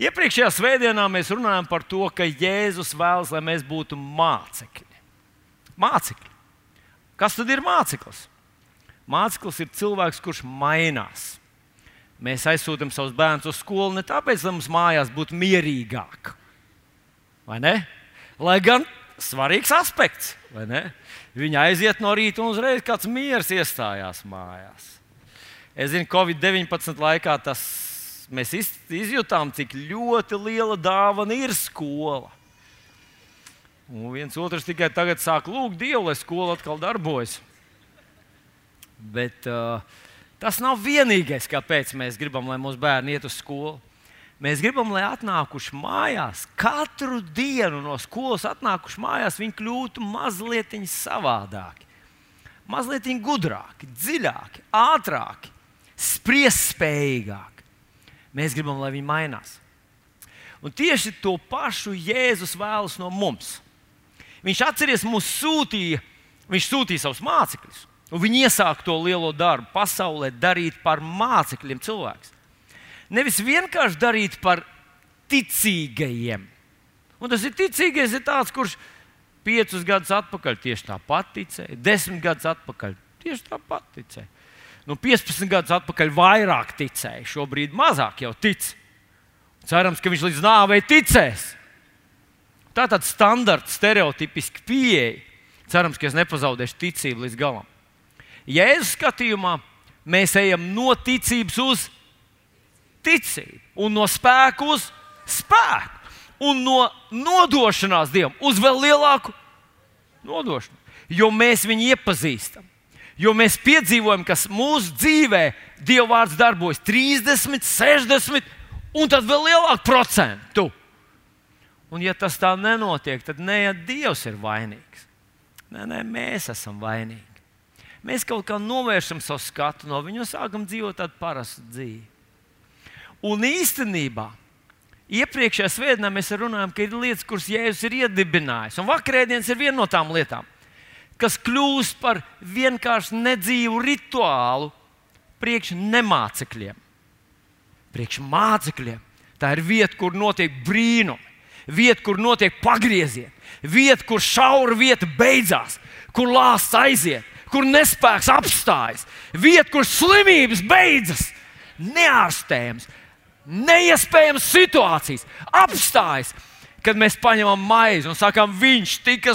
Iepriekšējā svētdienā mēs runājām par to, ka Jēzus vēlas, lai mēs būtu mācekļi. Mācekļi. Kas tad ir māceklis? Māceklis ir cilvēks, kurš mainās. Mēs aizsūtām savus bērnus uz skolu ne tāpēc, lai mums mājās būtu mierīgāk, vai ne? Lai gan svarīgs aspekts, vai ne? Viņi aiziet no rīta un uzreiz kāds miers iestājās mājās. Es zinu, Covid-19 laikā tas mēs izjutām, cik ļoti liela dāvana ir skola. Un viens otrs tikai tagad sāk lūgt Dievu, lai skola atkal darbojas. Bet uh, tas nav vienīgais, kāpēc mēs gribam, lai mūsu bērni iet uz skolu. Mēs gribam, lai atnākuši mājās, katru dienu no skolas atnākuši mājās, viņi kļūtu mazliet savādāki, mazliet gudrāki, dziļāki, ātrāki, spriestspējīgāki. Mēs gribam, lai viņi mainās. Un tieši to pašu Jēzus vēlas no mums. Viņš atceries, mūs sūtīja, viņš sūtīja savus mācekļus. Viņi iesāka to lielo darbu pasaulē, darīt par mācekļiem cilvēkus. Nevis vienkārši darīt par ticīgajiem. Un tas ir ticīgais, ir tāds, kurš piecus gadus atpakaļ tieši tāpat ticēja, desmit gadus atpakaļ tieši tāpat ticēja. Nu, 15 gadus atpakaļ vairāk ticēja, šobrīd mazāk jau tic. Cerams, ka viņš līdz nāvei ticēs. Tā ir tāda standarta, stereotipiska pieeja. Cerams, ka es nepazaudēšu ticību līdz galam. Jēzus skatījumā mēs ejam no ticības uz ticību, un no spēka uz spēku, un no nodošanās Dievam uz vēl lielāku nodošanu. Jo mēs viņu iepazīstam, jo mēs piedzīvojam, kas mūsu dzīvē Dieva vārds darbojas 30, 60 un tad vēl lielāku procentu. Un, ja tas tā nenotiek, tad ne jau Dievs ir vainīgs. Nē, nē, mēs esam vainīgi mēs kaut kā novēršam savu skatu no viņa un sākam dzīvot tādu parastu dzīvi. Un īstenībā iepriekšējā svētdienā mēs runājam, ka ir lietas, kuras Jēzus ir iedibinājis. Un vakarēdienas ir viena no tām lietām, kas kļūst par vienkārši nedzīvu rituālu priekš nemācekļiem. Priekš mācekļiem. Tā ir vieta, kur notiek brīnumi, vieta, kur notiek pagriezieni, vieta, kur šaura vieta beidzās, kur lāsts aiziet, kur nespēks apstājas, vieta, kur slimības beidzas, neārstējams, neiespējams situācijas. Apstājas, kad mēs paņemam maizi un sakām, viņš tika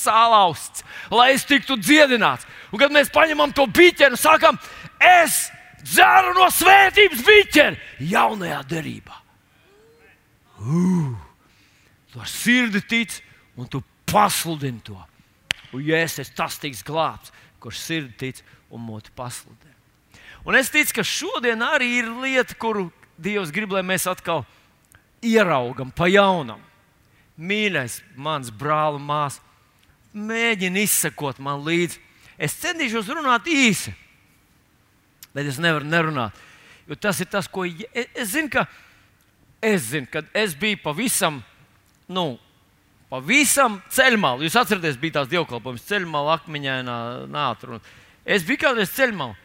salauzts, lai es tiktu dziedināts. Un kad mēs paņemam to biķeri un sakām, es dzeru no svētības biķeri jaunajā derībā. Uh, tu ar sirdi tic un tu pasludini to. Un, ja es esmu tas tiks glābts, kurš sirdi tic un mūtu pasludina. Un es ticu, ka šodien arī ir lieta, kuru Dievs grib, lai mēs atkal ieraugam pa jaunam. Mīļais, mans brāl un māsa, mēģini izsekot man līdzi. Es centīšos runāt īsi, bet es nevaru nerunāt. Jo tas ir tas, ko es, es zinu, ka es zinu, kad es biju pavisam, nu, pavisam ceļmalā. Jūs atceraties, bija tās dievkalpojums ceļmalā, akmeņainā nātrā. Es biju kādreiz ceļmalā.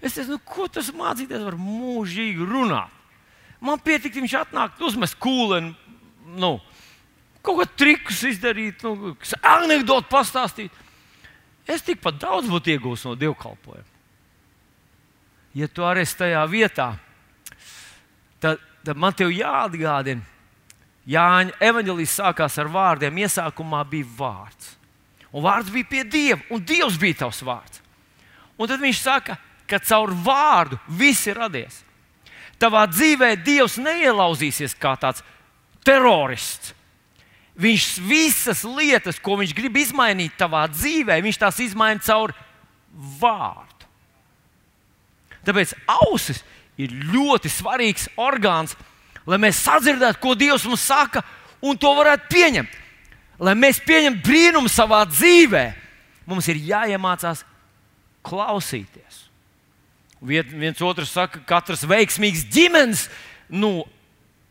Es teicu, nu, ko tas mācīties var mūžīgi runāt. Man pietika, viņš atnāk, uzmest kūleni, nu, kaut ko trikus izdarīt, nu, anekdotu pastāstīt. Es tikpat daudz būtu iegūmis no dievkalpojuma. Ja tu arī esi tajā vietā, tad, tad man te jāatgādina, Jāņa evanģēlijas sākās ar vārdiem. Iesākumā bija vārds. Un vārds bija pie Dieva, un Dievs bija tavs vārds. Un tad viņš saka, ka caur vārdu viss ir radies. Tavā dzīvē Dievs neielauzīsies kā tāds terorists. Viņš visas lietas, ko viņš grib izmainīt tavā dzīvē, viņš tās izmaina caur vārdu. Tāpēc ausis ir ļoti svarīgs orgāns, lai mēs sadzirdētu, ko Dievs mums saka, un to varētu pieņemt. Lai mēs pieņemtu brīnumu savā dzīvē, mums ir jāiemācās klausīties. Viens otrs saka, ka katrs veiksmīgs ģimenes nu,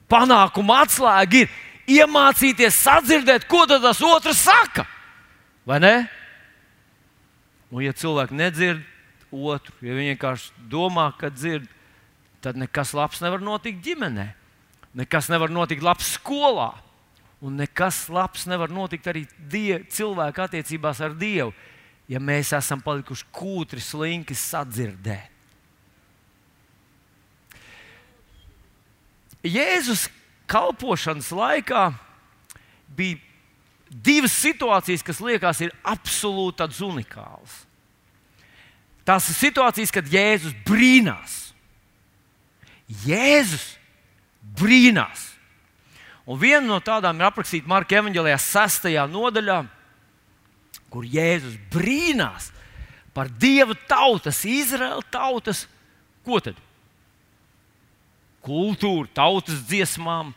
panākuma atslēga ir iemācīties sadzirdēt, ko tas otrs saka. Vai ne? Un, ja cilvēki nedzird otru, ja viņi vienkārši domā, ka dzird, tad nekas labs nevar notikt ģimenei. nekas nevar notikt labs skolā, un nekas labs nevar notikt arī die, cilvēku attiecībās ar Dievu, ja mēs esam palikuši kūtri, slinki sadzirdēt. Jēzus kalpošanas laikā bija divas situācijas, kas liekas, ir absolūti unikālas. Tās ir situācijas, kad Jēzus brīnās. Jēzus brīnās. Un viena no tādām ir aprakstīta Marka Evanģelijā, 6. nodaļā, kur Jēzus brīnās par Dieva tautas, Izraēla tautas, ko tad? Kultūru, tautas dziesmām,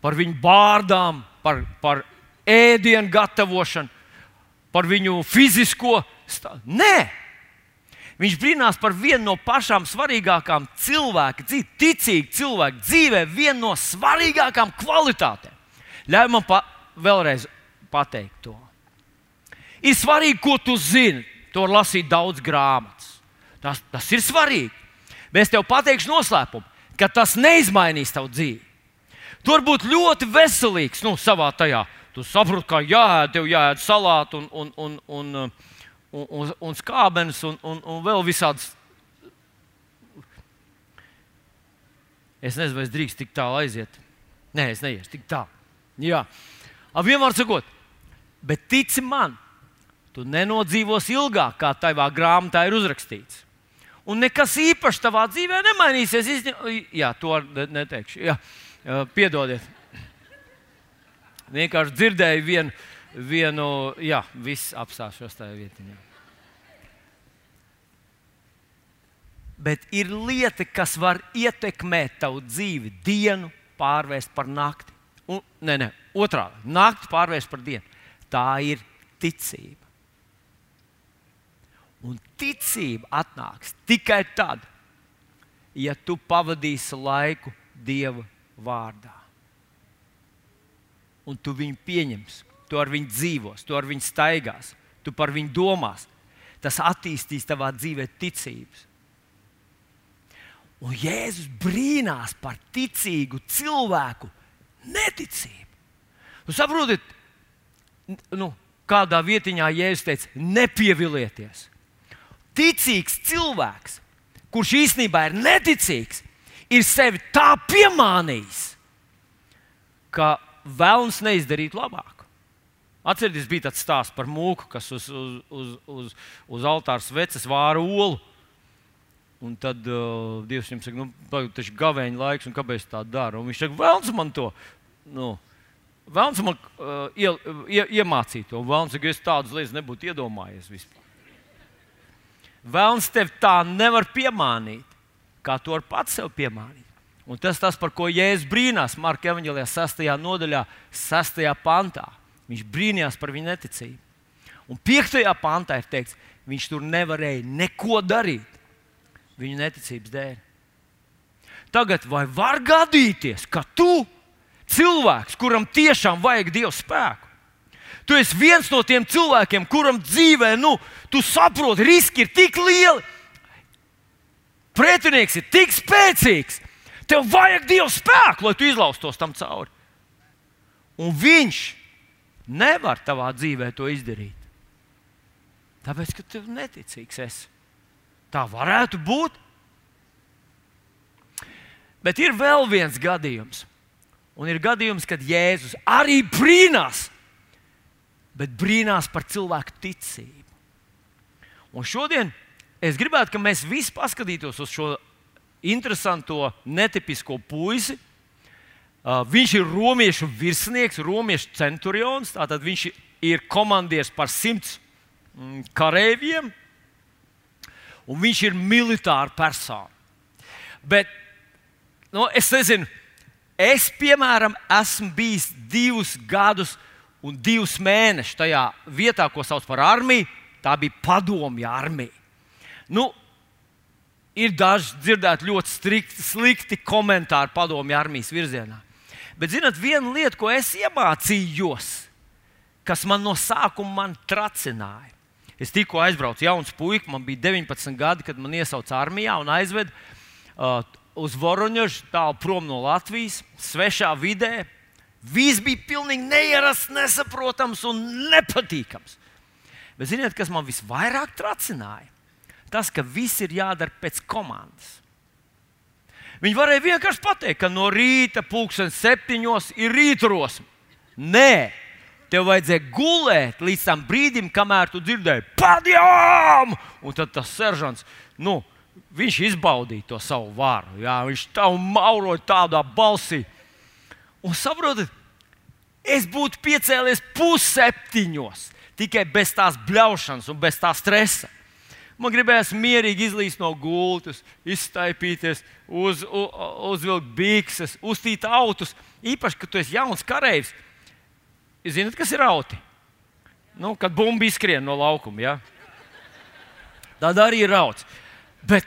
par viņu bārdām, par, par ēdienu gatavošanu, par viņu fizisko stāvokli. Nē, viņš brīnās par vienu no pašām svarīgākām cilvēka dzīvē, ticīga cilvēka dzīvē, vienu no svarīgākām kvalitātēm. Ļauj man pa, vēlreiz pateikt to. Ir svarīgi, ko tu zini. To var lasīt daudz grāmatas. Tas, tas ir svarīgi. Bet es tev pateikšu noslēpumu, ka tas neizmainīs tavu dzīvi. Tu vari būt ļoti veselīgs nu, savā tajā. Tu saproti, kā jāēd, tev jāēd salāti un, un, un, un, un, un, un skābenes un, un, un vēl visādas. Es nezinu, vai es drīkstu tik tālu aiziet. Nē, es neiešu tik tālu. Jā, ar vienmēr sakot, bet tici man, tu nenodzīvosi ilgāk, kā tajā grāmatā ir uzrakstīts. Un nekas īpašs tavā dzīvē nemainīsies. Jā, to neteikšu. Jā. Piedodiet. Vienkārši dzirdēju vienu, vienu jā, viss apstāšos tajā vietā. Bet ir lieta, kas var ietekmēt tavu dzīvi, dienu pārvērst par nakti. Un, nē, nē, otrādi - nakti pārvērst par dienu. Tā ir ticība. Un ticība atnāks tikai tad, ja tu pavadīsi laiku Dieva vārdā. Un tu viņu pieņemsi, tu ar viņu dzīvos, tu ar viņu staigās, tu par viņu domās. Tas attīstīs tavā dzīvē ticības. Un Jēzus brīnās par ticīgu cilvēku neticību. Jūs saprotat, nu, kādā vietiņā Jēzus teica, nepievilieties. Ticīgs cilvēks, kurš īstenībā ir neticīgs, ir sevi tā piemānījis, ka vēlams neizdarīt labāk. Atcerieties, bija tāds stāsts par mūku, kas uz, uz, uz, uz, uz altāra sveces vāra olu. Un tad uh, Dievs viņam saka, nu, tas ir gaveņa laiks, un kāpēc tā dara? Un viņš saka, vēlams man to. Nu, Vēlams man uh, ie, ie, iemācīt to. Vēlams, ka es tādas lietas nebūtu iedomājies vispār. Vēlams tev tā nevar piemānīt kā to var pats sev piemānīt. Un tas tas, par ko Jēzus brīnās Marka Evanģelijā, 6. nodaļā, 6. pantā. Viņš brīnījās par viņu neticību. Un 5. pantā ir teikts, viņš tur nevarēja neko darīt viņu neticības dēļ. Tagad vai var gadīties, ka tu, cilvēks, kuram tiešām vajag Dieva spēku, tu esi viens no tiem cilvēkiem, kuram dzīvē, nu, tu saproti, riski ir tik lieli, pretinieks ir tik spēcīgs, tev vajag Dieva spēku, lai tu izlaustos tam cauri. Un viņš nevar tavā dzīvē to izdarīt. Tāpēc, ka tu neticīgs esi. Tā varētu būt. Bet ir vēl viens gadījums. Un ir gadījums, kad Jēzus arī brīnās, bet brīnās par cilvēku ticību. Un šodien es gribētu, lai mēs visi paskatītos uz šo interesanto, netipisko puisi. Uh, viņš ir romiešu virsnieks, romiešu centurions. Tātad viņš ir komandieris par simts mm, kareiviem, un viņš ir militāra persona. Bet nu, es nezinu, es, piemēram, esmu bijis divus gadus un divus mēnešus tajā vietā, ko sauc par armiju. Tā bija padomju armija. Nu, ir daži dzirdēti ļoti strikti, slikti komentāri padomju armijas virzienā. Bet, zinot, viena lieta, ko es iemācījos, kas man no sākuma man tracināja. Es tikko aizbraucu, jauns puika, man bija 19 gadi, kad man iesauca armijā un aizveda uh, uz Voroņožu, tālu prom no Latvijas, svešā vidē. Viss bija pilnīgi neierasts, nesaprotams un nepatīkams. Bet ziniet, kas man visvairāk tracināja? Tas, ka viss ir jādara pēc komandas. Viņi varēja vienkārši pateikt, ka no rīta pulkstenis septiņos ir rītrosme. Nē, tev vajadzēja gulēt līdz tam brīdim, kamēr tu dzirdēji, padjām! Un tad tas seržants, nu, viņš izbaudīja to savu varu. Jā, viņš tam mauroja tādā balsī. Un saprotat, es būtu piecēlies pusseptiņos, tikai bez tās bļaušanas un bez tā stresa. Man gribējās mierīgi izlīst no gultas, izstaipīties, uz, uz, uzvilkt bikses, uztīt autus. Īpaši, kad tu esi jauns karavīrs. Ziniet, kas ir auti? Nu, kad bumba izskrien no laukuma. Ja? Tad arī ir rauts. Bet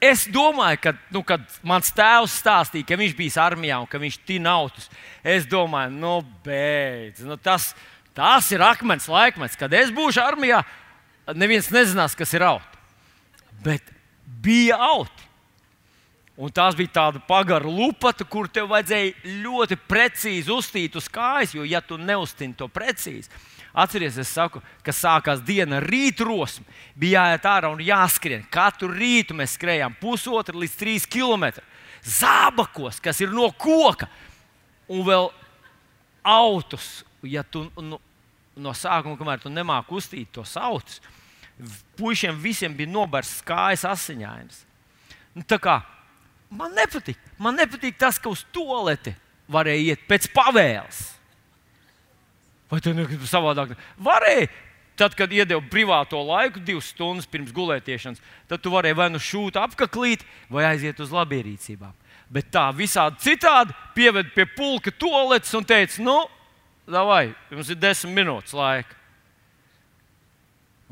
es domāju, ka, nu, kad mans tēvs stāstīja, ka viņš bija armijā un ka viņš tīna autus, es domāju, nu, beidz. Nu, tas, tas ir akmens laikmets. Kad es būšu armijā, neviens nezinās, kas ir auti. Bet bija auti. Un tās bija tāda pagara lupata, kur tev vajadzēja ļoti precīzi uztīt uz kājas, jo, ja tu neustini to precīzi, atceries, es saku, ka sākās diena rītrosme, bija jāiet ārā un jāskrien. Katru rītu mēs skrējām pusotru līdz trīs km. Zābakos, kas ir no koka, un vēl autus, ja tu nu, no sākuma, kamēr tu nemāki uztīt tos autus, puišiem visiem bija noberstas kājas asiņainas. Nu, kā man nepatīk, man nepatīk tas, ka uz toleti varēja iet pēc pavēles. Vai tā ir savādāk? Varēja. Tad, kad iedeva privāto laiku, divas stundas pirms gulētiešanas, tad tu vari vai nu šūt apkaklīt, vai aiziet uz labierīcībām. Bet tā visādi citādi pieved pie pulka toaletes un teica, nu, vai jums ir desmit minūtes laika.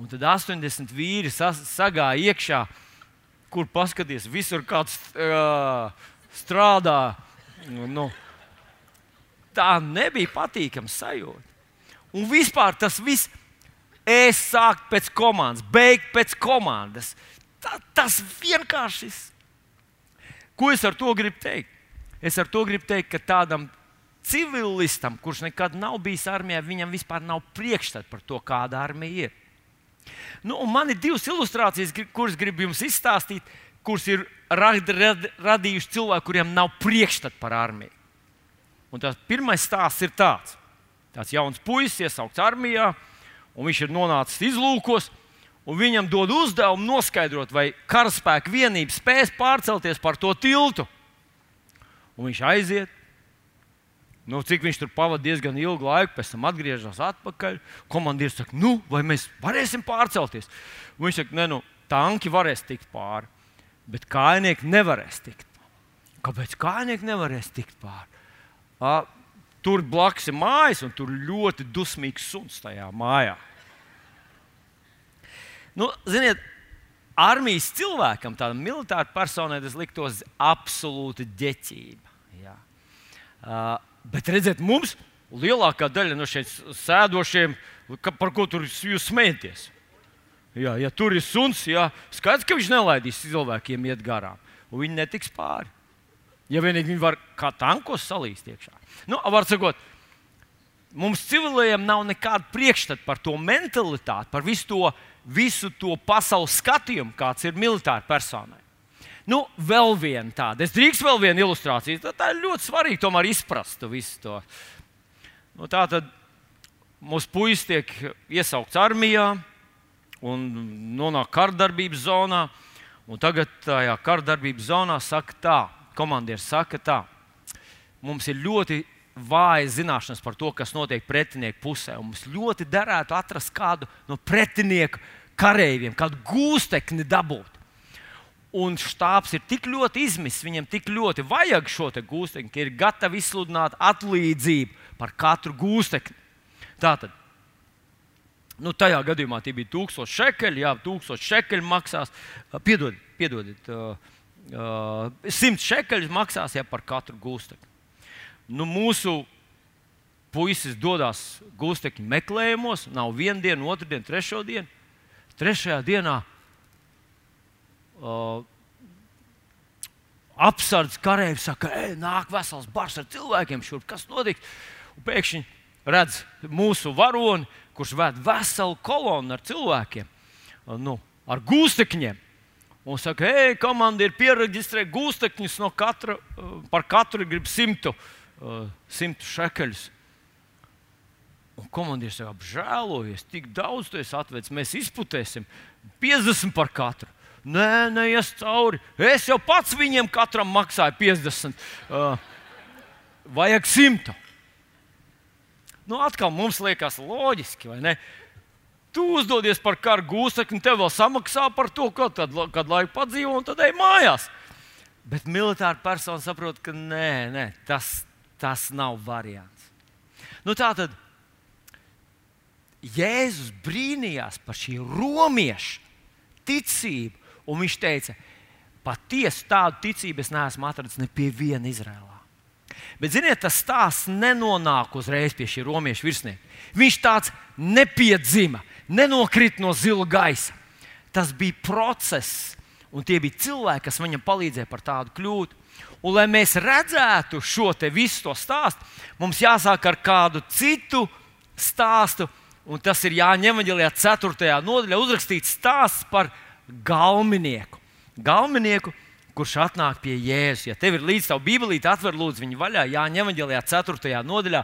Un tad 80 vīri sagāja iekšā, kur paskaties, visur kāds uh, strādā. Nu, tā nebija patīkama sajūta. Un vispār tas viss, es sāku pēc komandas, beigt pēc komandas. Tā, tas vienkārši ir. Ko es ar to gribu teikt? Es ar to gribu teikt, ka tādam civilistam, kurš nekad nav bijis armijā, viņam vispār nav priekšstats par to, kāda armija ir. Nu, man ir divas ilustrācijas, kuras gribu jums izstāstīt, kuras ir rad, rad, radījuši cilvēki, kuriem nav priekšstats par armiju. Un tas pirmais stāsts ir tāds: tāds jauns puisis iesaukts armijā, un viņš ir nonācis izlūkos, viņam dod uzdevumu noskaidrot, vai karaspēka vienība spēs pārcelties par to tiltu. Un viņš aiziet, Nu, cik viņš tur pavadīja diezgan ilgu laiku, pēc tam atgriežas atpakaļ. Komandieris saka, nu, vai mēs varēsim pārcelties? Viņš saka, nē, nu, tanki varēs tikt pāri, bet kājnieki nevarēs tikt. Kāpēc kājnieki nevarēs tikt pāri? A, tur blakus ir mājas, un tur ļoti dusmīgs suns tajā mājā. Nu, ziniet, armijas cilvēkam, tādam militāram personai, tas liktos absolūti ģeķība. Jā. Uh, Bet redziet, mums lielākā daļa no šeit sēdošiem, ka, par ko tur jūs smējaties. Jā, ja tur ir suns, jā, skaidrs, ka viņš nelaidīs cilvēkiem iet garām, un viņi netiks pāri. Ja vienīgi viņi var kā tankos salīst iekšā. Nu, var sakot, mums civiliem nav nekāda priekšstata par to mentalitāti, par visu to, visu to pasaules skatījumu, kāds ir militārai personai. Nu, vēl viena tāda. Es drīkstu vēl vienu ilustrāciju. Tā, tā ir ļoti svarīgi tomēr izprast to visu to. Nu, tā tad mūsu puisis tiek iesaukts armijā un nonāk kardarbības zonā. Un tagad tajā kardarbības zonā saka tā, komandieris saka tā, mums ir ļoti vājas zināšanas par to, kas notiek pretinieku pusē. Mums ļoti derētu atrast kādu no pretinieku kareiviem, kādu gūstekni dabūt. Un štābs ir tik ļoti izmisis, viņam tik ļoti vajag šo gūstekni, ka ir gatavi izsludināt atlīdzību par katru gūstekni. Tātad, nu, tajā gadījumā tie bija 1000 šekeļi, jā, 1000 šekeļi maksās. Piedodiet, piedodiet uh, uh, 100 šekeļus maksās jā, par katru gūstekni. Nu, mūsu puisis dodas gūstekņu meklējumos, nav viena diena, otra diena, trešā diena. Trešajā dienā uh, apsardzes karavīrs saka, ej, nāk vesels bars ar cilvēkiem šurp, kas notiks. Un pēkšņi redz mūsu varoni, kurš ved veselu kolonu ar cilvēkiem, nu, ar gūstekņiem. Un saka, ej, komanda ir pierakstījis gūstekņus no katra, par katru grib simtu, simtu šekeļus. Un komandieris saka, apžēlojies, tik daudz tu esi atvedis, mēs izputēsim 50 par katru. Nē, neies cauri. Es jau pats viņiem katram maksāju 50. Uh, vajag 100. Nu, atkal mums liekas loģiski, vai ne? Tu uzdodies par karu gūstekni, tev vēl samaksā par to, ko tad, kad laiku padzīvo, un tad ej mājās. Bet militāra persona saprot, ka nē, nē tas, tas nav variants. Nu, tā tad Jēzus brīnījās par šī romiešu ticību, un viņš teica, patiesi tādu ticību es neesmu atradzis ne pie viena Izrēlā. Bet, ziniet, tas stāsts nenonāk uzreiz pie šī romiešu virsnieka. Viņš tāds nepiedzima, nenokrita no zila gaisa. Tas bija process, un tie bija cilvēki, kas viņam palīdzēja par tādu kļūt. Un, lai mēs redzētu šo visu to stāstu, mums jāsāk ar kādu citu stāstu Un tas ir Jāņa Evanģelijā 4. nodaļā uzrakstīts stāsts par galvenieku. Galvenieku, kurš atnāk pie Jēzus. Ja tev ir līdzi tā Bībelīte, atver lūdzu viņu vaļā Jāņa Evanģelijā 4. nodaļā,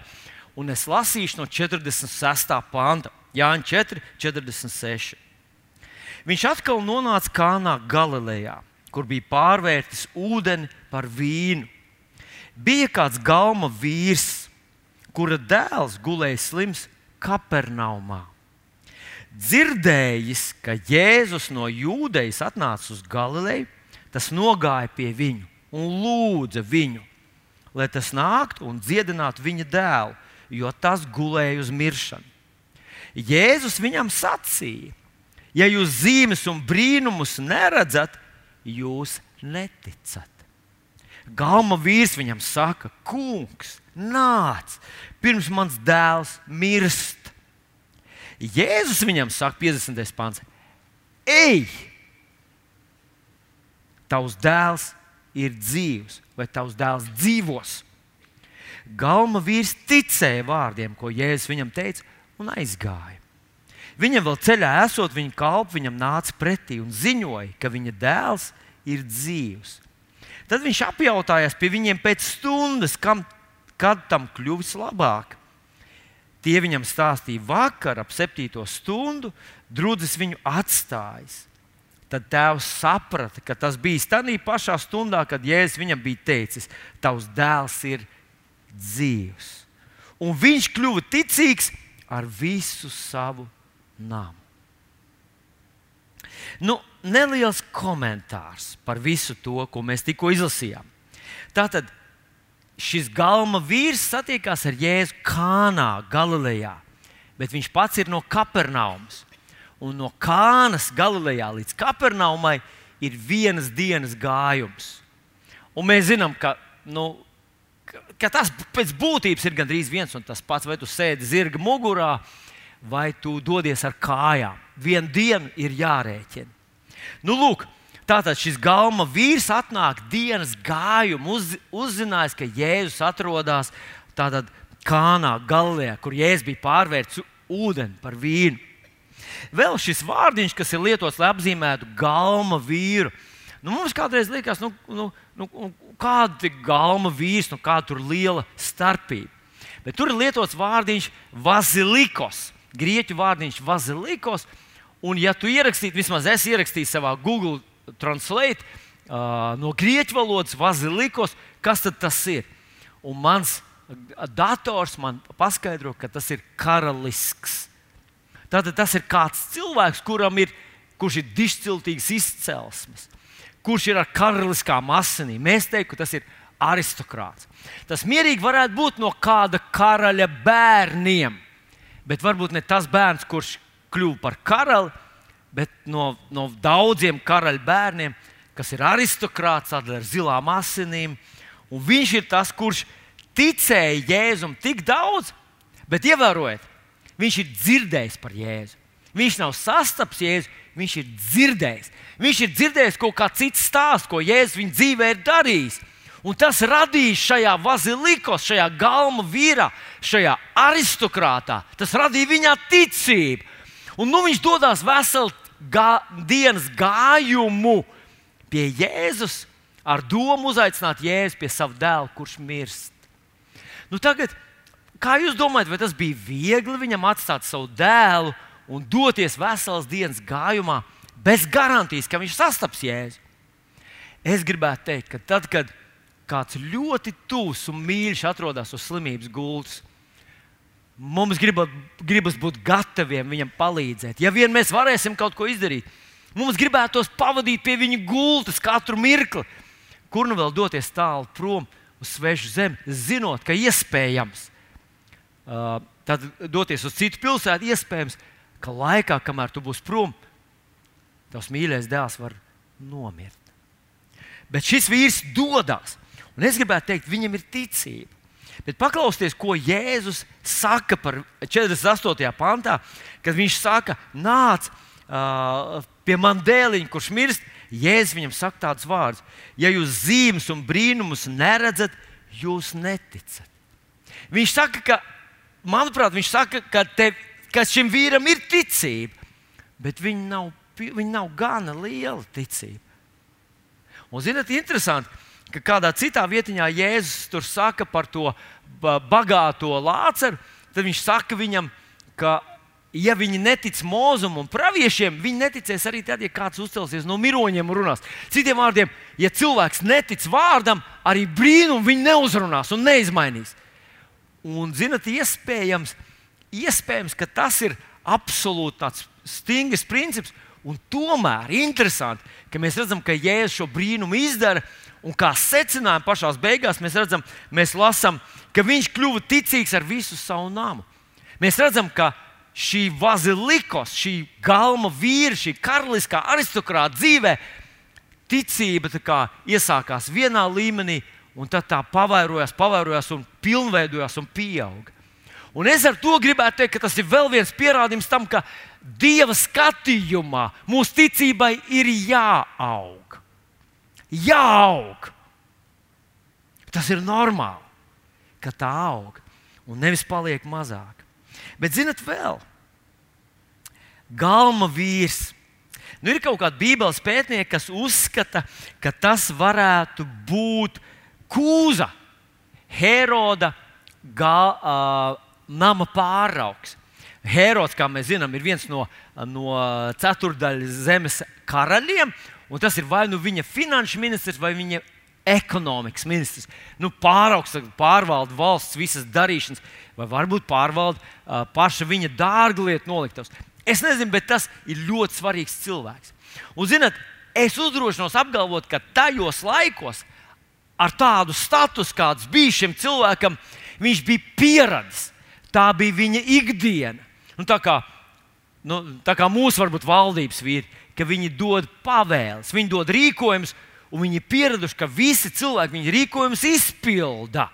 un es lasīšu no 46. panta. Jāņa 4, 46. Viņš atkal nonāca Kānā Galilejā, kur bija pārvērtis ūdeni par vīnu. Bija kāds galma vīrs, kura dēls gulēja slims Kapernaumā. Dzirdējis, ka Jēzus no Jūdejas atnāca uz Galileju, tas nogāja pie viņu un lūdza viņu, lai tas nāktu un dziedinātu viņa dēlu, jo tas gulēja uz miršanu. Jēzus viņam sacīja: Ja jūs zīmes un brīnumus neredzat, jūs neticat. Galma vīrs viņam saka, kungs, nāc, pirms mans dēls mirst. Jēzus viņam saka, 50. pāns, ej, tavs dēls ir dzīvs, vai tavs dēls dzīvos. Galma vīrs ticēja vārdiem, ko Jēzus viņam teica, un aizgāja. Viņam vēl ceļā esot, viņa kalps viņam nāca pretī un ziņoja, ka viņa dēls ir dzīvs. Tad viņš apjautājās pie viņiem pēc stundas, kam kad tam kļuvis labāk. Tie viņam stāstīja vakar, ap septīto stundu, drudzis viņu atstājis. Tad tēvs saprata, ka tas bija tādā pašā stundā, kad Jēzus viņam bija teicis, tavs dēls ir dzīvs. Un viņš kļuva ticīgs ar visu savu namu. Nu, neliels komentārs par visu to, ko mēs tikko izlasījām. Tātad šis galma vīrs satiekās ar Jēzu Kānā, Galilejā, bet viņš pats ir no Kapernaumas. Un no Kānas, Galilejā līdz Kapernaumai ir vienas dienas gājums. Un mēs zinām, ka, nu, ka tas pēc būtības ir gandrīz viens un tas pats, vai tu sēdi zirga mugurā, vai tu dodies ar kājām. Vienu dienu ir jārēķina. Nu, lūk, Tātad šis galma vīrs atnāk dienas gājumu, uz, uzzinājis, ka Jēzus atrodas tādā kānā, galvā, kur Jēzus bija pārvērts ūdeni par vīnu. Vēl šis vārdiņš, kas ir lietots, lai apzīmētu galma vīru. Nu, mums kādreiz liekas, nu, nu, nu, kāda ir galma vīrs, nu, kāda ir liela starpība. Bet tur ir lietots vārdiņš vazilikos, grieķu vārdiņš vazilikos. Un, ja tu ierakstītu, vismaz es ierakstīju savā Google translate uh, no grieķu valodas vazilikos, kas tas ir. Un mans dators man paskaidro, ka tas ir karalisks. Tātad tas ir kāds cilvēks, kuram ir, kurš ir dišciltīgs izcelsmes, kurš ir ar karaliskām asinīm. Mēs teiktu, tas ir aristokrāts. Tas mierīgi varētu būt no kāda karaļa bērniem, bet varbūt ne tas bērns, kurš kļuva par karali, bet no, no daudziem karaļa bērniem, kas ir aristokrāts ar zilām asinīm. Un viņš ir tas, kurš ticēja Jēzum tik daudz, bet ievērojiet, viņš ir dzirdējis par Jēzu. Viņš nav sastaps Jēzu, viņš ir dzirdējis. Viņš ir dzirdējis kaut kā citu stāstu, ko Jēzus viņa dzīvē ir darījis. Un tas radīja šajā vazilikos, šajā galma vīrā, šajā aristokrātā. Tas radīja viņā ticību. Un nu viņš dodas veselu gā, dienas gājumu pie Jēzus ar domu uzaicināt Jēzu pie sava dēla, kurš mirst. Nu tagad, kā jūs domājat, vai tas bija viegli viņam atstāt savu dēlu un doties veselas dienas gājumā bez garantijas, ka viņš sastaps Jēzu? Es gribētu teikt, ka tad, kad kāds ļoti tuvs un mīļš atrodas uz slimības gultas, mums gribat, gribas būt gataviem viņam palīdzēt. Ja vien mēs varēsim kaut ko izdarīt, mums gribētos pavadīt pie viņa gultas katru mirkli, kur nu vēl doties tālu prom uz svešu zemi, zinot, ka iespējams uh, tad doties uz citu pilsētu, iespējams, ka laikā, kamēr tu būsi prom, tavs mīļais dēls var nomirt. Bet šis vīrs dodas. Un es gribētu teikt, viņam ir ticība. Bet paklausieties, ko Jēzus saka par 48. pantā, kad viņš saka, nāc uh, pie man dēliņa, kurš mirst. Jēzus viņam saka tādus vārdus: Ja jūs zīmes un brīnumus neredzat, jūs neticat. Viņš saka, ka, manuprāt, viņš saka, ka, te, ka šim vīram ir ticība, bet viņa nav, viņa nav gana liela ticība. Un, zinot, interesanti, ka kādā citā vietā Jēzus tur saka par to bagāto lāceru, tad viņš saka viņam, ka, ja viņi netic mūzum un praviešiem, viņi neticēs arī tad, ja kāds uzcelsies no miroņiem un runās. Citiem vārdiem, ja cilvēks netic vārdam, arī brīnumu viņi neuzrunās un neizmainīs. Un, zinot, iespējams, iespējams, ka tas ir absolūti tāds stingrs princips, un tomēr interesanti, ka mēs redzam, ka Jēzus šo brīnumu izdara. Un kā secinājumu pašā beigās mēs redzam, mēs lasām, ka viņš kļuva ticīgs ar visu savu namu. Mēs redzam, ka šī vazilikos, šī galma vīra, šī karaliskā aristokrāta dzīvē, ticība kā, iesākās vienā līmenī, un tad tā pavairojās, pavairojās un pilnveidojās un pieauga. Un es ar to gribētu teikt, ka tas ir vēl viens pierādījums tam, ka Dieva skatījumā mūsu ticībai ir jāaug jāaug. Tas ir normāli, ka tā aug un nevis paliek mazāk. Bet, zinot, vēl galma vīrs. Nu, ir kaut kāda bībeles pētnieka, kas uzskata, ka tas varētu būt Kūza, Heroda gal, uh, nama pāraugs. Herods, kā mēs zinām, ir viens no, no ceturdaļas zemes karaļiem, tas ir vai nu viņa finanšu ministrs vai viņa ekonomikas ministrs. Nu, pāraugs, pārvalda valsts visas darīšanas, vai varbūt pārvalda uh, paša viņa dārglietu noliktavas. Es nezinu, bet tas ir ļoti svarīgs cilvēks. Un, zinot, es uzdrošinos apgalvot, ka tajos laikos ar tādu statusu, kāds bija šim cilvēkam, viņš bija pieradis. Tā bija viņa ikdiena. Un tā kā, nu, tā kā mūsu varbūt valdības vīri, ka viņi dod pavēles, viņi dod rīkojumus, un viņi ir pieraduši, ka visi cilvēki viņu rīkojumus izpilda.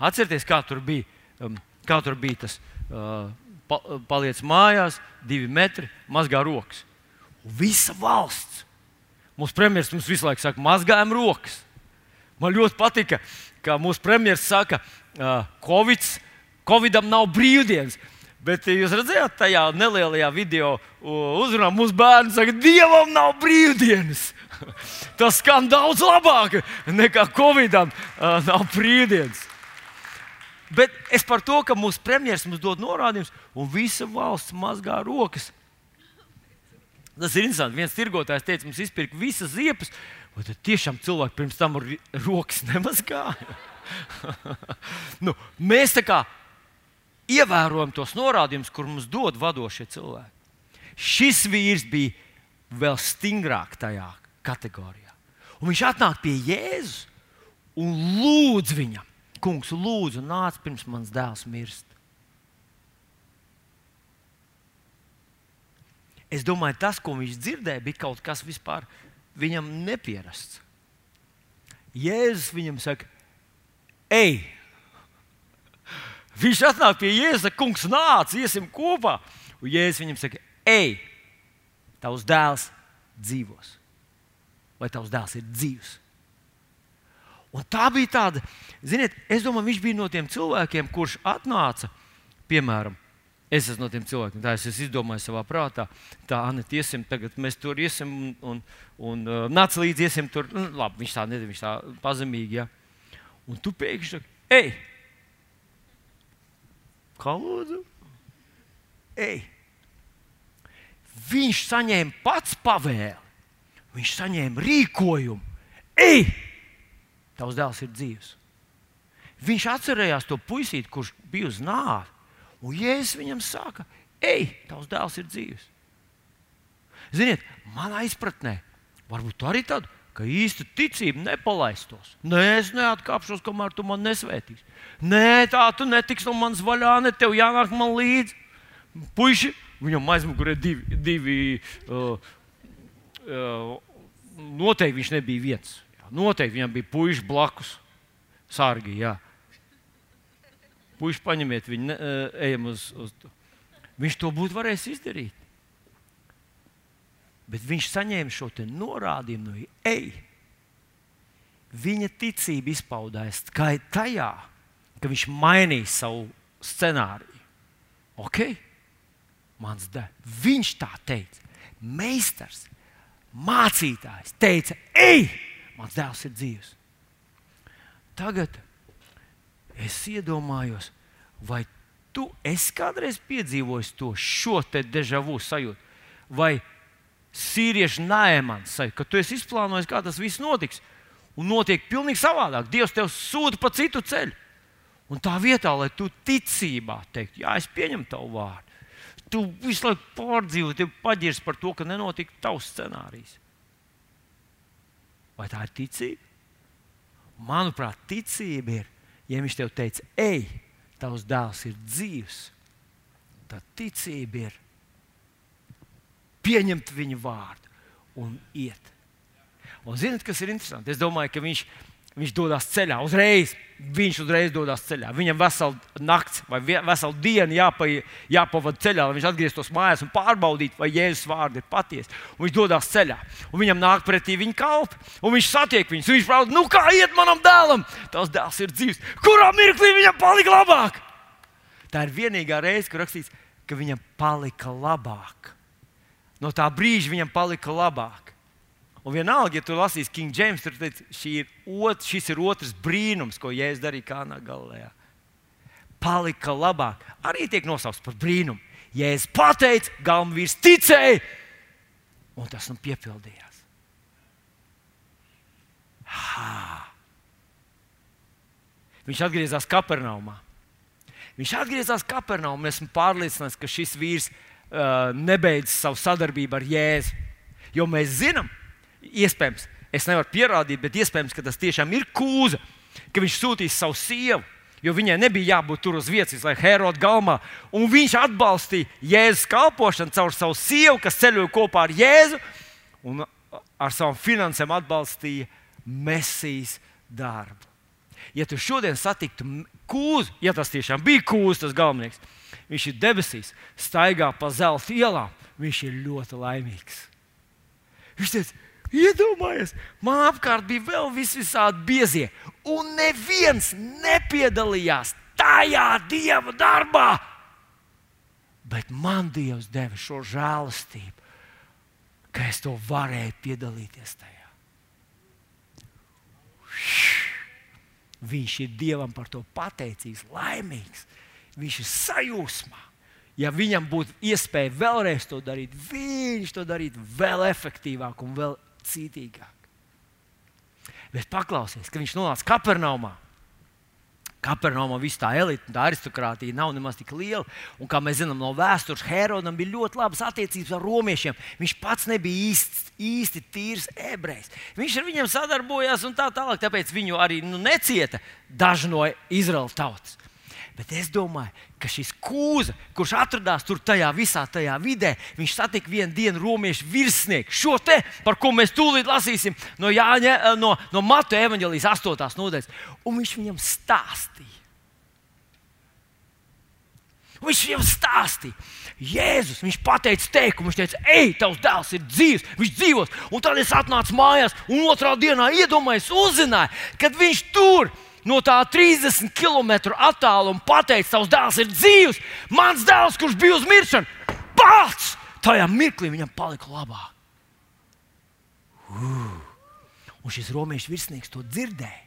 Atcerieties, kā tur bija, um, kā tur bija tas uh, pa, paliec mājās, divi metri, mazgā rokas. Un visa valsts. Mūsu premjerministrs mums visu laiku saka, mazgājam rokas. Man ļoti patika, ka mūsu premjerministrs saka, uh, Covid, Covidam nav brīvdienas. Bet jūs redzējāt, tajā nelielajā video uzrunā mūsu bērni saka, Dievam nav brīvdienas. Tas skan daudz labāk nekā Covidam nav brīvdienas. Bet es par to, ka mūsu premjerministrs mums dod norādījumus, un visa valsts mazgā rokas. Tas ir interesanti. Viens tirgotājs teica, mums izpirka visas ziepas, un tad tiešām cilvēki pirms tam rokas nemazgāja. nu, mēs tā kā ievērojam tos norādījumus, kur mums dod vadošie cilvēki. Šis vīrs bija vēl stingrāk tajā kategorijā. Un viņš atnāk pie Jēzus un lūdz viņam, kungs, lūdzu, nāc pirms mans dēls mirst. Es domāju, tas, ko viņš dzirdēja, bija kaut kas vispār viņam nepierasts. Jēzus viņam saka, ej, Viņš atnāk pie Jēzus, kungs, nāc, iesim kopā. Un Jēzus viņam saka, ej, tavs dēls dzīvos. Vai tavs dēls ir dzīvs? Un tā bija tāda, ziniet, es domāju, viņš bija no tiem cilvēkiem, kurš atnāca, piemēram, es esmu no tiem cilvēkiem, tā es izdomāju savā prātā, tā, Anna, iesim, tagad mēs tur iesim un, un, un uh, nāc līdzi, iesim tur, nu, labi, viņš tā nezina, viņš tā pazemīgi, ja. Un tu pēkšņi saki, ej, kā lūdzu, ej. Viņš saņēma pats pavēli, viņš saņēma rīkojumu, ej! tavs dēls ir dzīves. Viņš atcerējās to puisīti, kurš bija uz nāvi. Un Jēzus viņam saka, ej, tavs dēls ir dzīves. Ziniet, manā izpratnē, varbūt arī tāda, ka īsta ticība nepalaistos. Nē, es neatkāpšos, kamēr tu man nesvētīsi. Nē, tā tu netiksi no manas vaļā, ne tev jānāk man līdzi. Puisi, viņam aizmugurē divi, divi uh, uh, noteikti viņš nebija viens. Noteikti viņam bija puikas blakus, sārgi. Jā. Puiši, paņemiet viņu, ne, ejam uz, uz to. Viņš to būtu varējis izdarīt. Bet viņš saņēma šo norādījumu no ej. Viņa ticība izpaudās tikai tajā, ka viņš mainīja savu scenāriju. Ok, mans dēls. Viņš tā teica. Meistars, mācītājs teica, ej! mans dēls ir dzīves. Tagad es iedomājos, vai tu esi kādreiz piedzīvojis to šo te dežavu sajūtu, vai sīriešu nēmans ka tu esi izplānojis, kā tas viss notiks, un notiek pavisam savādāk. Dievs tev sūta pa citu ceļu. Un tā vietā, lai tu ticībā teiktu, jā, es pieņemu tavu vārdu, tu visu laiku pārdzīvo, tev paģirs par to, ka nenotika tavs scenārijs. Vai tā ir ticība? Manuprāt, ticība ir, ja viņš tev teica, ej, tavs dēls ir dzīves, tad ticība ir pieņemt viņa vārdu un iet. Un zinot, kas ir interesanti? Es domāju, ka viņš Viņš dodas ceļā uzreiz. Viņš uzreiz dodas ceļā. Viņam vesela nakts vai vesela diena jāpa, jāpavada ceļā, lai viņš atgrieztos mājās un pārbaudītu, vai Jēzus vārdi ir patiesi. Un viņš dodas ceļā, un viņam nāk pretī viņa kalpi, un viņš satiek viņus. Viņš prasa, nu kā iet manam dēlam? Tas dēls ir dzīves. Kurā mirklī viņam palika labāk? Tā ir vienīgā reize, kur rakstīts, ka viņam palika labāk. No tā brīža viņam palika labāk. Un vienalga, ja tu lasīsi King James, tad ir ot, šis ir otrs brīnums, ko Jēzus darīja Kānā galā. Palika labāk. Arī tiek nosaukts par brīnumu. Jēzus pateica, galvenais ticēja, un tas nu piepildījās. Ha! Viņš atgriezās Kapernaumā. Viņš atgriezās Kapernaumā. Esmu pārliecināts, ka šis vīrs uh, nebeidz savu sadarbību ar Jēzu. Jo mēs zinām, iespējams, es nevaru pierādīt, bet iespējams, ka tas tiešām ir kūza, ka viņš sūtīs savu sievu. Jo viņai nebija jābūt tur uz vietas, lai Herods galmā. Un viņš atbalstīja Jēzus kalpošanu caur savu sievu, kas ceļoja kopā ar Jēzu, un ar savām finansēm atbalstīja Mēsīs darbu. Ja tu šodien satiktu kūzu, ja tas tiešām bija kūzs, tas galvenais, viņš ir debesīs, staigā pa zelta ielām, viņš ir ļoti laimīgs. Viņš teica, Iedomājieties, man apkārt bija vēl visādi biezie, un neviens nepiedalījās tajā dieva darbā. Bet man Dievs deva šo žēlastību, ka es to varēju piedalīties tajā. Viņš ir Dievam par to pateicīgs, laimīgs. Viņš ir sajūsmā. Ja viņam būtu iespēja vēlreiz to darīt, viņš to darītu vēl efektīvāk un vēl cītīgāk. Bet paklausies, ka viņš nonāca Kapernaumā. Kapernaumā viss tā elite, tā aristokrātija nav nemaz tik liela. Un, kā mēs zinām no vēstures, Herodam bija ļoti labas attiecības ar romiešiem. Viņš pats nebija īsti, īsti tīrs ebrejs. Viņš ar viņiem sadarbojās un tā tālāk. Tāpēc viņu arī nu, necieta daži no Izraēlas tautas. Bet es domāju, ka šis kūza, kurš atradās tur tajā visā tajā vidē, viņš satika vienu dienu romiešu virsnieku. Šo te, par ko mēs tūlīt lasīsim no, Jāņa, eh, no, no Matu evanģelijas 8. nodaļas. Un viņš viņam stāstīja. Un viņš jau stāstīja, Jēzus, viņš pateica teikumu, viņš teica, ej, tavs dēls ir dzīves, viņš dzīvos. Un tad es atnācu mājās, un otrā dienā iedomājos, uzzināju, kad viņš tur no tā 30 km attāluma pateica, tavs dēls ir dzīves. Mans dēls, kurš bija uz miršanu, pats tajā mirklī viņam palika labāk. Uh. Un šis romiešu virsnieks to dzirdēja.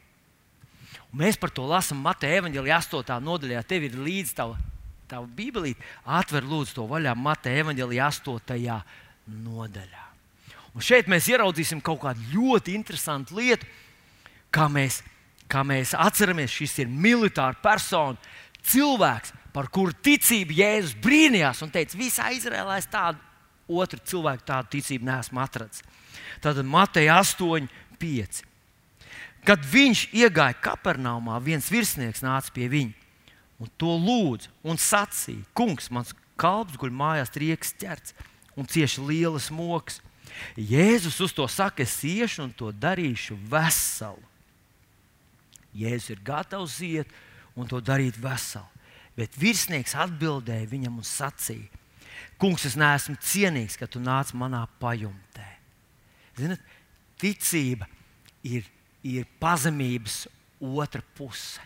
Un mēs par to lasām Mateja evanģēlijā 8. nodaļā. Tev ir līdzi tava, tava bībelīte. Atver lūdzu to vaļā Mateja evanģēlijā 8. nodaļā. Un šeit mēs ieraudzīsim kaut kādu ļoti interesantu lietu, kā mēs, kā mēs atceramies, šis ir militārs persona, cilvēks, par kuru ticību Jēzus brīnījās un teica, visā Izrēlā es tādu otru cilvēku tādu ticību neesmu atradzis. Tātad Mateja 8, 5. Kad viņš iegāja Kapernaumā, viens virsnieks nāca pie viņa un to lūdza un sacīja: Kungs, mans kalps guļ mājās, trieks ķerts un cieši lielas mokas. Jēzus uz to saka, es iešu un to darīšu veselu. Jēzus ir gatavs iet un to darīt veselu. Bet virsnieks atbildēja viņam un sacīja: Kungs, es neesmu cienīgs, ka tu nāc manā pajumtē. Ziniet, ticība ir, ir pazemības otra puse.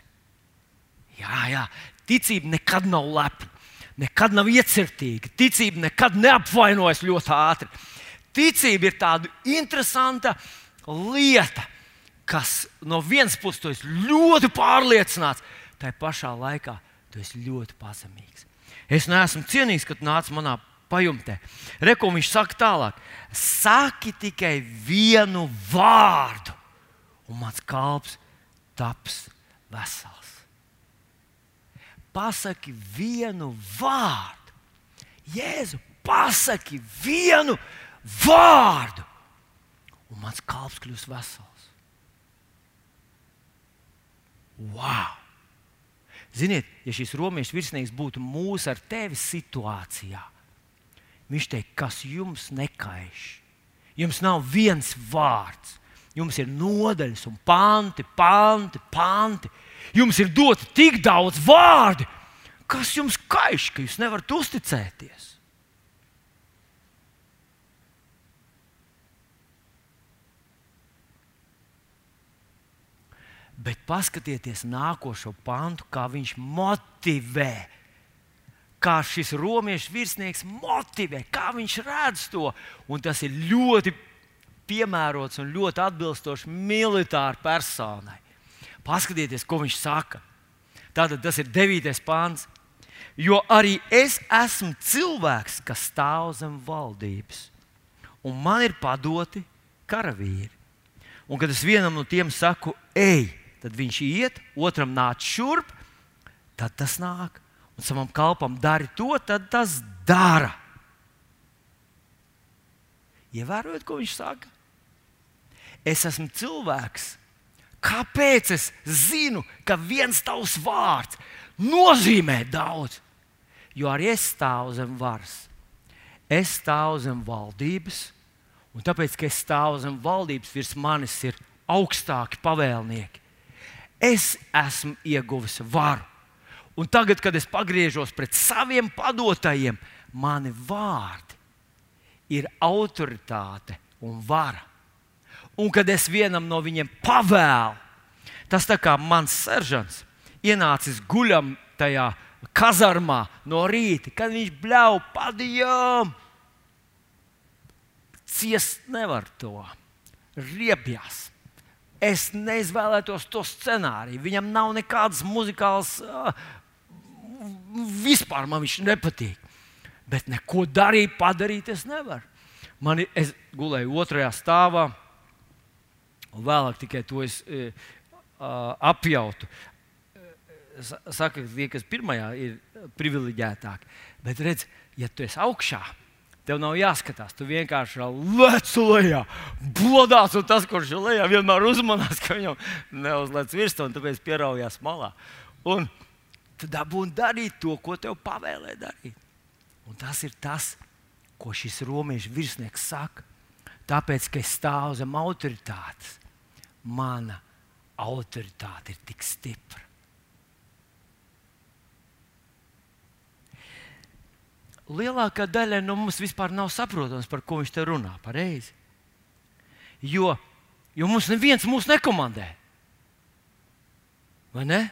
Jā, jā, ticība nekad nav lepna, nekad nav iecirtīga. Ticība nekad neapvainojas ļoti ātri. Ticība ir tāda interesanta lieta, kas no vienas puses tu esi ļoti pārliecināts, tai pašā laikā tu esi ļoti pazemīgs. Es neesmu cienīgs, kad nāc manā pajumtē. Reko viņš saka tālāk, saki tikai vienu vārdu, un mans kalps taps vesels. Pasaki vienu vārdu. Jēzu, pasaki vienu vārdu, un mans kalps kļūs vesels. Wow! Ziniet, ja šis romiešu virsnieks būtu mūsu ar tevi situācijā, viņš teikt, kas jums nekaiš. Jums nav viens vārds, jums ir nodaļas un panti, panti, panti. Jums ir doti tik daudz vārdu, kas jums kaiš, ka jūs nevarat uzticēties. Bet paskatieties nākošo pantu, kā viņš motivē. Kā šis romiešu virsnieks motivē, kā viņš redz to. Un tas ir ļoti piemērots un ļoti atbilstoši militārai personai. Paskatieties, ko viņš saka. Tātad tas ir 9. pāns. Jo arī es esmu cilvēks, kas stāv zem valdības, un man ir padoti karavīri. Un kad es vienam no tiem saku, ej, tad viņš iet, otram nāc šurp, tad tas nāk. Un savam kalpam dari to, tad tas dara. Ievērojot, ko viņš saka? Es esmu cilvēks. Kāpēc es zinu, ka viens tavs vārds nozīmē daudz? Jo arī es stāvu zem varas, es stāvu zem valdības, un tāpēc, ka es stāvu zem valdības, virs manis ir augstāki pavēlnieki es esmu ieguvis varu. Un tagad, kad es pagriežos pret saviem padotajiem, mani vārdi ir autoritāte un vara. Un kad es vienam no viņiem pavēlu, tas tā kā mans seržants ienācis guļam tajā kazarmā no rīta, kad viņš bļauj padījām. Ciest nevar to, riebjās es neizvēlētos to scenāriju. Viņam nav nekādas muzikālas, vispār man viņš nepatīk. Bet neko darīt, padarīt es nevaru. Man, es gulēju otrajā stāvā, un vēlāk tikai to es uh, apjautu. Saka, ka tie, kas pirmajā ir privileģētāki. Bet redz, ja tu esi augšā, Tev nav jāskatās, tu vienkārši lec lejā, blodās, un tas, kurš ir lejā, vienmēr uzmanās, ka viņam neuzlec virsū, un tāpēc pieraujās malā. Un tu dabūji darīt to, ko tev pavēlē darīt. Un tas ir tas, ko šis romiešu virsnieks saka. Tāpēc, ka es stāvu zem autoritātes, mana autoritāte ir tik stipra. Lielākā daļa no mums vispār nav saprotams, par ko viņš te runā. Pareizi. Jo, jo mums neviens mūs nekomandē. Vai ne?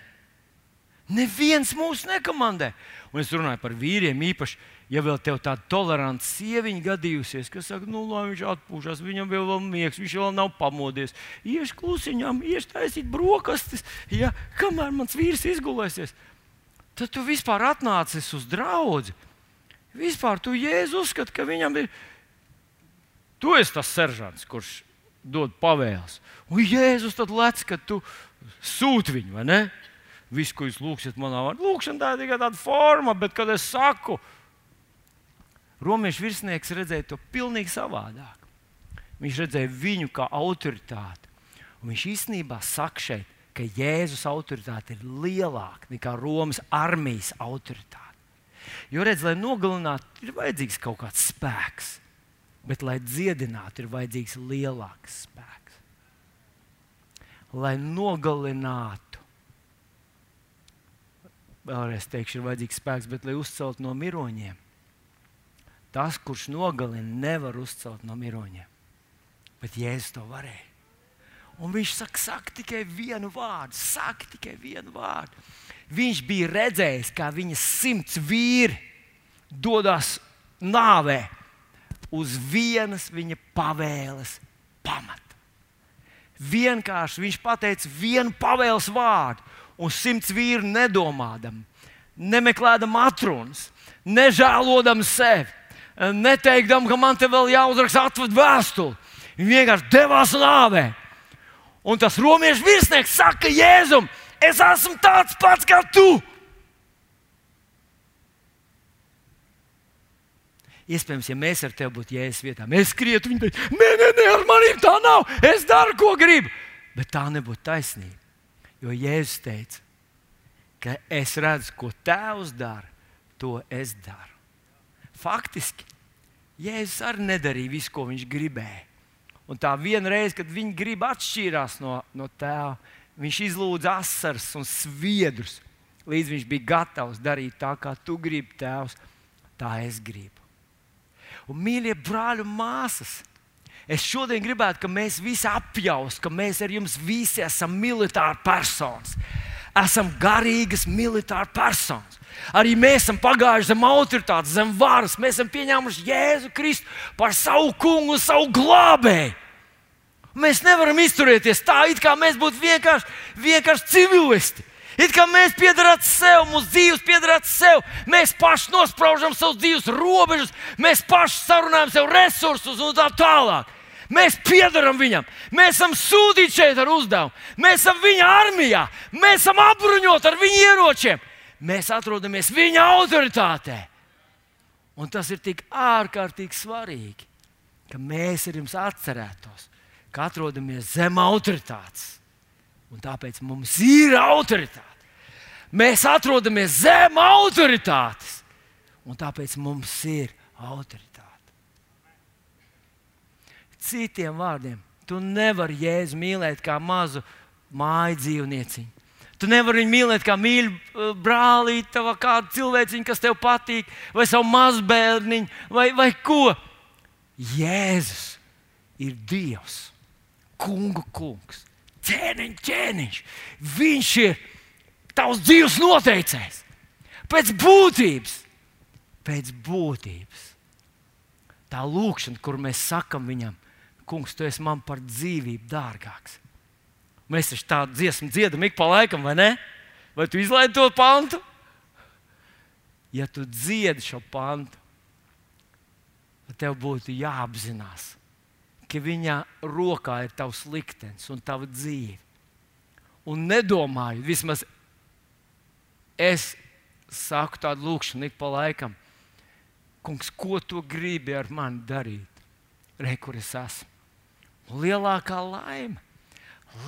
Neviens mūs nekomandē. Un es runāju par vīriem īpaši. Ja vēl tev tāda toleranta sieviņa gadījusies, kas saka, nu, lai viņš atpūšas, viņam vēl ir miegs, viņš vēl nav pamodies. Iešu klusiņām, iešu taisīt brokastis, ja, kamēr mans vīrs izgulēsies. Tad tu vispār atnācis uz draugu. Vispār tu jēzu uzskati, ka viņam ir. Tu esi tas seržants, kurš dod pavēles. Un Jēzus tad lec, ka tu sūti viņu, vai ne? Visu, ko jūs lūgsiet manā vārdā, lūkšana tā ir tikai tāda forma, bet, kad es saku, Romiešu virsnieks redzēja to pilnīgi savādāk. Viņš redzēja viņu kā autoritāti. Un viņš īstenībā saka šeit, ka Jēzus autoritāte ir lielāka nekā Romas armijas autoritāte. Jo, redz, lai nogalinātu, ir vajadzīgs kaut kāds spēks, bet, lai dziedinātu, ir vajadzīgs lielāks spēks. Lai nogalinātu, vēlreiz teikšu, ir vajadzīgs spēks, bet, lai uzceltu no miroņiem, tas, kurš nogalina, nevar uzcelt no miroņiem. Bet Jēzus to varēja. Un viņš saka, saka tikai vienu vārdu, saka tikai vienu vārdu. Viņš bija redzējis, kā viņa simts vīri dodas nāvē uz vienas viņa pavēles pamata. Vienkārši viņš pateica vienu pavēles vārdu, un simts vīri nedomādam, nemeklējam atrunas, nežēlodam sevi, neteikdam, ka man te vēl jāuzraksta atvadu vēstuli. Viņi vienkārši devās nāvē. Un tas romiešu virsnieks saka, Jēzum, es esmu tāds pats kā tu. Iespējams, ja mēs ar tevi būtu jēzus vietā, mēs skrietu, viņi teikt, nē, nē, nē, ar maniem tā nav. Es daru, ko gribu. Bet tā nebūtu taisnība. Jo Jēzus teica, ka es redzu, ko Tēvs dara, to es daru. Faktiski Jēzus arī nedarīja visu, ko viņš gribēja. Un tā viena reize, kad viņi grib atšķīrās no, no tēva, viņš izlūdza asaras un sviedrus, līdz viņš bija gatavs darīt tā, kā tu gribi, tēvs, tā es gribu. Un, mīļie brāļi un māsas, Es šodien gribētu, lai mēs visi apjaustu, ka mēs ar jums visi esam militāri personas. Esam garīgas militāri personas. Arī mēs esam pagājuši zem autoritātes, zem varas. Mēs esam pieņēmuši Jēzu Kristu par savu kungu un savu glābēju. Mēs nevaram izturēties tā, it kā mēs būtu vienkārši, vienkārši civilisti. It kā mēs piedarām sev, mūsu dzīves piedarām sev. Mēs paši nospraužam savus dzīves robežas, mēs paši sarunājam sev resursus un tā tālāk. Mēs piedaram viņam, mēs esam sūtīti šeit ar uzdevumu, mēs esam viņa armijā, mēs esam apbruņoti ar viņa ieročiem. Mēs atrodamies viņa autoritātē. Un tas ir tik ārkārtīgi svarīgi, ka mēs ar jums atcerētos, ka atrodamies zem autoritātes. Un tāpēc mums ir autoritāte. Mēs atrodamies zem autoritātes, un tāpēc mums ir autoritāte. Citiem vārdiem, tu nevari jēzu mīlēt kā mazu māju dzīvnieciņu. Tu nevari viņu mīlēt kā mīļu uh, brālīti, vai kādu cilvēciņu, kas tev patīk, vai savu mazbērniņu, vai, vai ko. Jēzus ir Dievs, kungu kungs, ķēniņš, ķēniņš. Viņš ir tavs dzīves noteicējs. Pēc būtības, pēc būtības. Tā lūkšana, kur mēs sakam viņam, kungs, tu esi man par dzīvību dārgāks. Mēs taču tādu dziesmu dziedam ik pa laikam, vai ne? Vai tu izlaidi to pantu? Ja tu dziedi šo pantu, tad tev būtu jāapzinās, ka viņa rokā ir tavs liktenis un tava dzīve. Un nedomāju, vismaz es saku tādu lūkšanu ik pa laikam, kungs, ko tu gribi ar mani darīt? Re, kur es esmu? lielākā laime,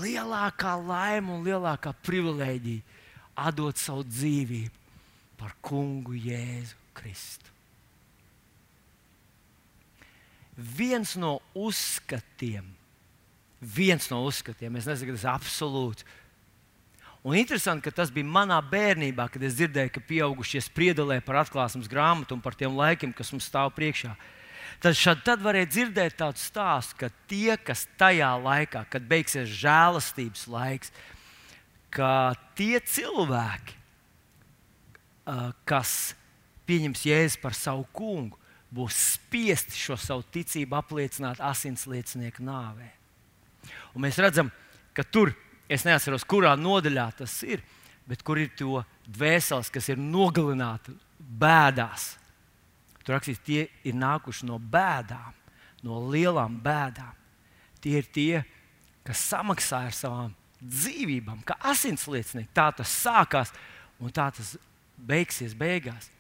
lielākā laime un lielākā privilēģija atdot savu dzīvību par kungu Jēzu Kristu. Viens no uzskatiem, viens no uzskatiem, es nesaku, tas ir absolūts, Un interesanti, ka tas bija manā bērnībā, kad es dzirdēju, ka pieaugušie spriedzelē par atklāsmes grāmatu un par tiem laikiem, kas mums stāv priekšā. Tad, šad, tad varēja dzirdēt tādu stāstu, ka tie, kas tajā laikā, kad beigsies žēlastības laiks, ka tie cilvēki, kas pieņems Jēzu par savu kungu, būs spiesti šo savu ticību apliecināt asins liecinieku nāvē. Un mēs redzam, ka tur Es neatceros, kurā nodaļā tas ir, bet kur ir to dvēseles, kas ir nogalināti bēdās. Tur rakstīts, tie ir nākuši no bēdām, no lielām bēdām. Tie ir tie, kas samaksāja ar savām dzīvībām, kā asinsliecinieki. Tā tas sākās un tā tas beigsies beigās.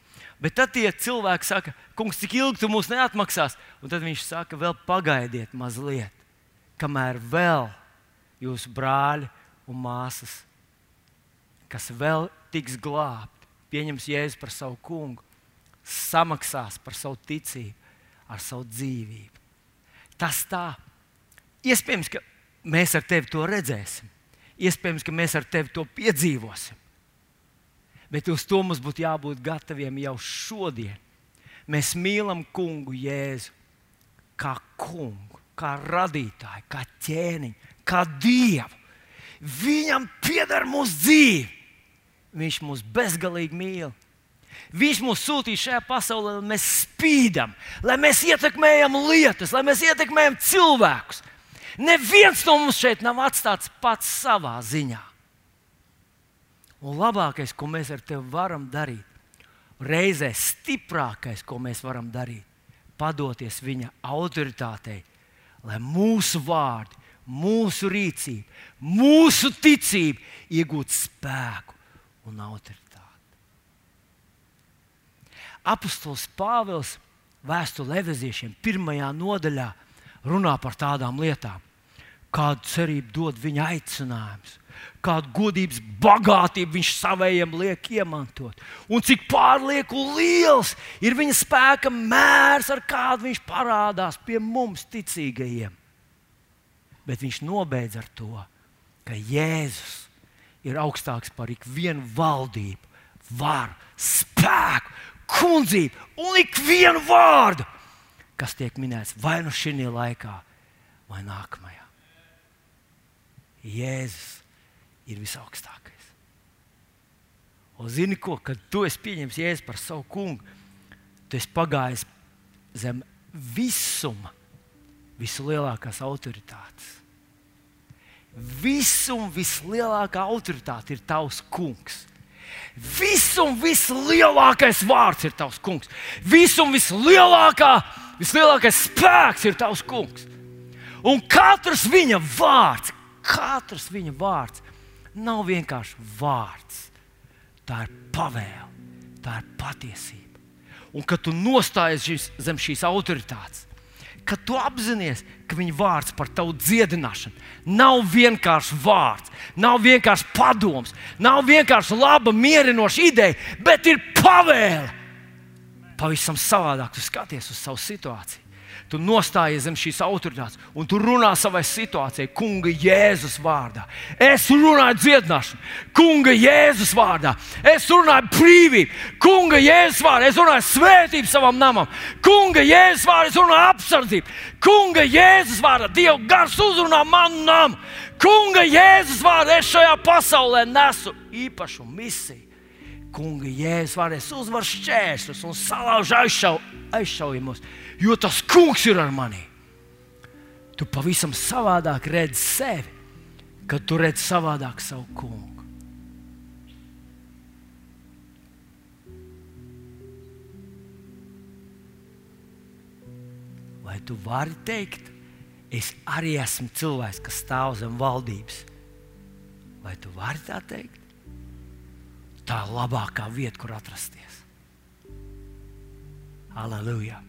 Bet tad tie cilvēki saka, kungs, cik ilgi tu mūs neatmaksās? Un tad viņš saka, vēl pagaidiet mazliet, kamēr vēl jūsu brāļi un māsas, kas vēl tiks glābti, pieņems Jēzu par savu kungu, samaksās par savu ticību, ar savu dzīvību. Tas tā. Iespējams, ka mēs ar tevi to redzēsim. Iespējams, ka mēs ar tevi to piedzīvosim. Bet uz to mums būtu jābūt gataviem jau šodien. Mēs mīlam kungu Jēzu kā kungu, kā radītāju, kā ķēniņu, kā dievu. Viņam pieder mūsu dzīve. Viņš mūs bezgalīgi mīl. Viņš mūs sūtīja šajā pasaulē, lai mēs spīdam, lai mēs ietekmējam lietas, lai mēs ietekmējam cilvēkus. Neviens no mums šeit nav atstāts pats savā ziņā. Un labākais, ko mēs ar tevi varam darīt, reizē stiprākais, ko mēs varam darīt, padoties viņa autoritātei, lai mūsu vārdi mūsu rīcība, mūsu ticība iegūt spēku un autoritāti. Apostols Pāvils vēstulē Eveziešiem pirmajā nodaļā runā par tādām lietām, kādu cerību dod viņa aicinājums, kādu godības bagātību viņš savējiem liek iemantot, un cik pārlieku liels ir viņa spēka mērs, ar kādu viņš parādās pie mums, ticīgajiem bet viņš nobeidz ar to, ka Jēzus ir augstāks par ikvienu valdību, varu, spēku, kundzību un ikvienu vārdu, kas tiek minēts vai nu šī laikā, vai nākamajā. Jēzus ir visaugstākais. Un zini, ko? Kad tu esi pieņemts Jēzu par savu kungu, tu esi pagājis zem visuma vislielākās autoritātes. Visum vislielākā autoritāte ir tavs kungs. Visum vislielākais vārds ir tavs kungs. Visum vislielākā, vislielākais spēks ir tavs kungs. Un katrs viņa vārds, katrs viņa vārds nav vienkārši vārds. Tā ir pavēle, tā ir patiesība. Un kad tu nostājies zem šīs autoritātes, ka tu apzinājies, ka viņa vārds par tavu dziedināšanu nav vienkārši vārds, nav vienkārši padoms, nav vienkārši laba, mierinoša ideja, bet ir pavēle. Pavisam savādāk tu skaties uz savu situāciju. Tu nostājies zem šīs autoritātes un tu runā savai situācijai, Kunga Jēzus vārdā. Es runāju dziedināšanu, Kunga Jēzus vārdā. Es runāju brīvību, Kunga Jēzus vārdā. Es runāju svētību savam namam, Kunga Jēzus vārdā. Es runāju apsardzību, Kunga Jēzus vārdā. Dieva gars uzrunā manu namu, Kunga Jēzus vārdā. Es šajā pasaulē nesu īpašu misiju. Kunga Jēzus vārdā. Es uzvaru šķēršļus un salaužu aizšau, aizšaujumus jo tas kungs ir ar mani. Tu pavisam savādāk redzi sevi, kad tu redzi savādāk savu kungu. Vai tu vari teikt, es arī esmu cilvēks, kas stāv zem valdības? Vai tu vari tā teikt? Tā labākā vieta, kur atrasties. Aleluja!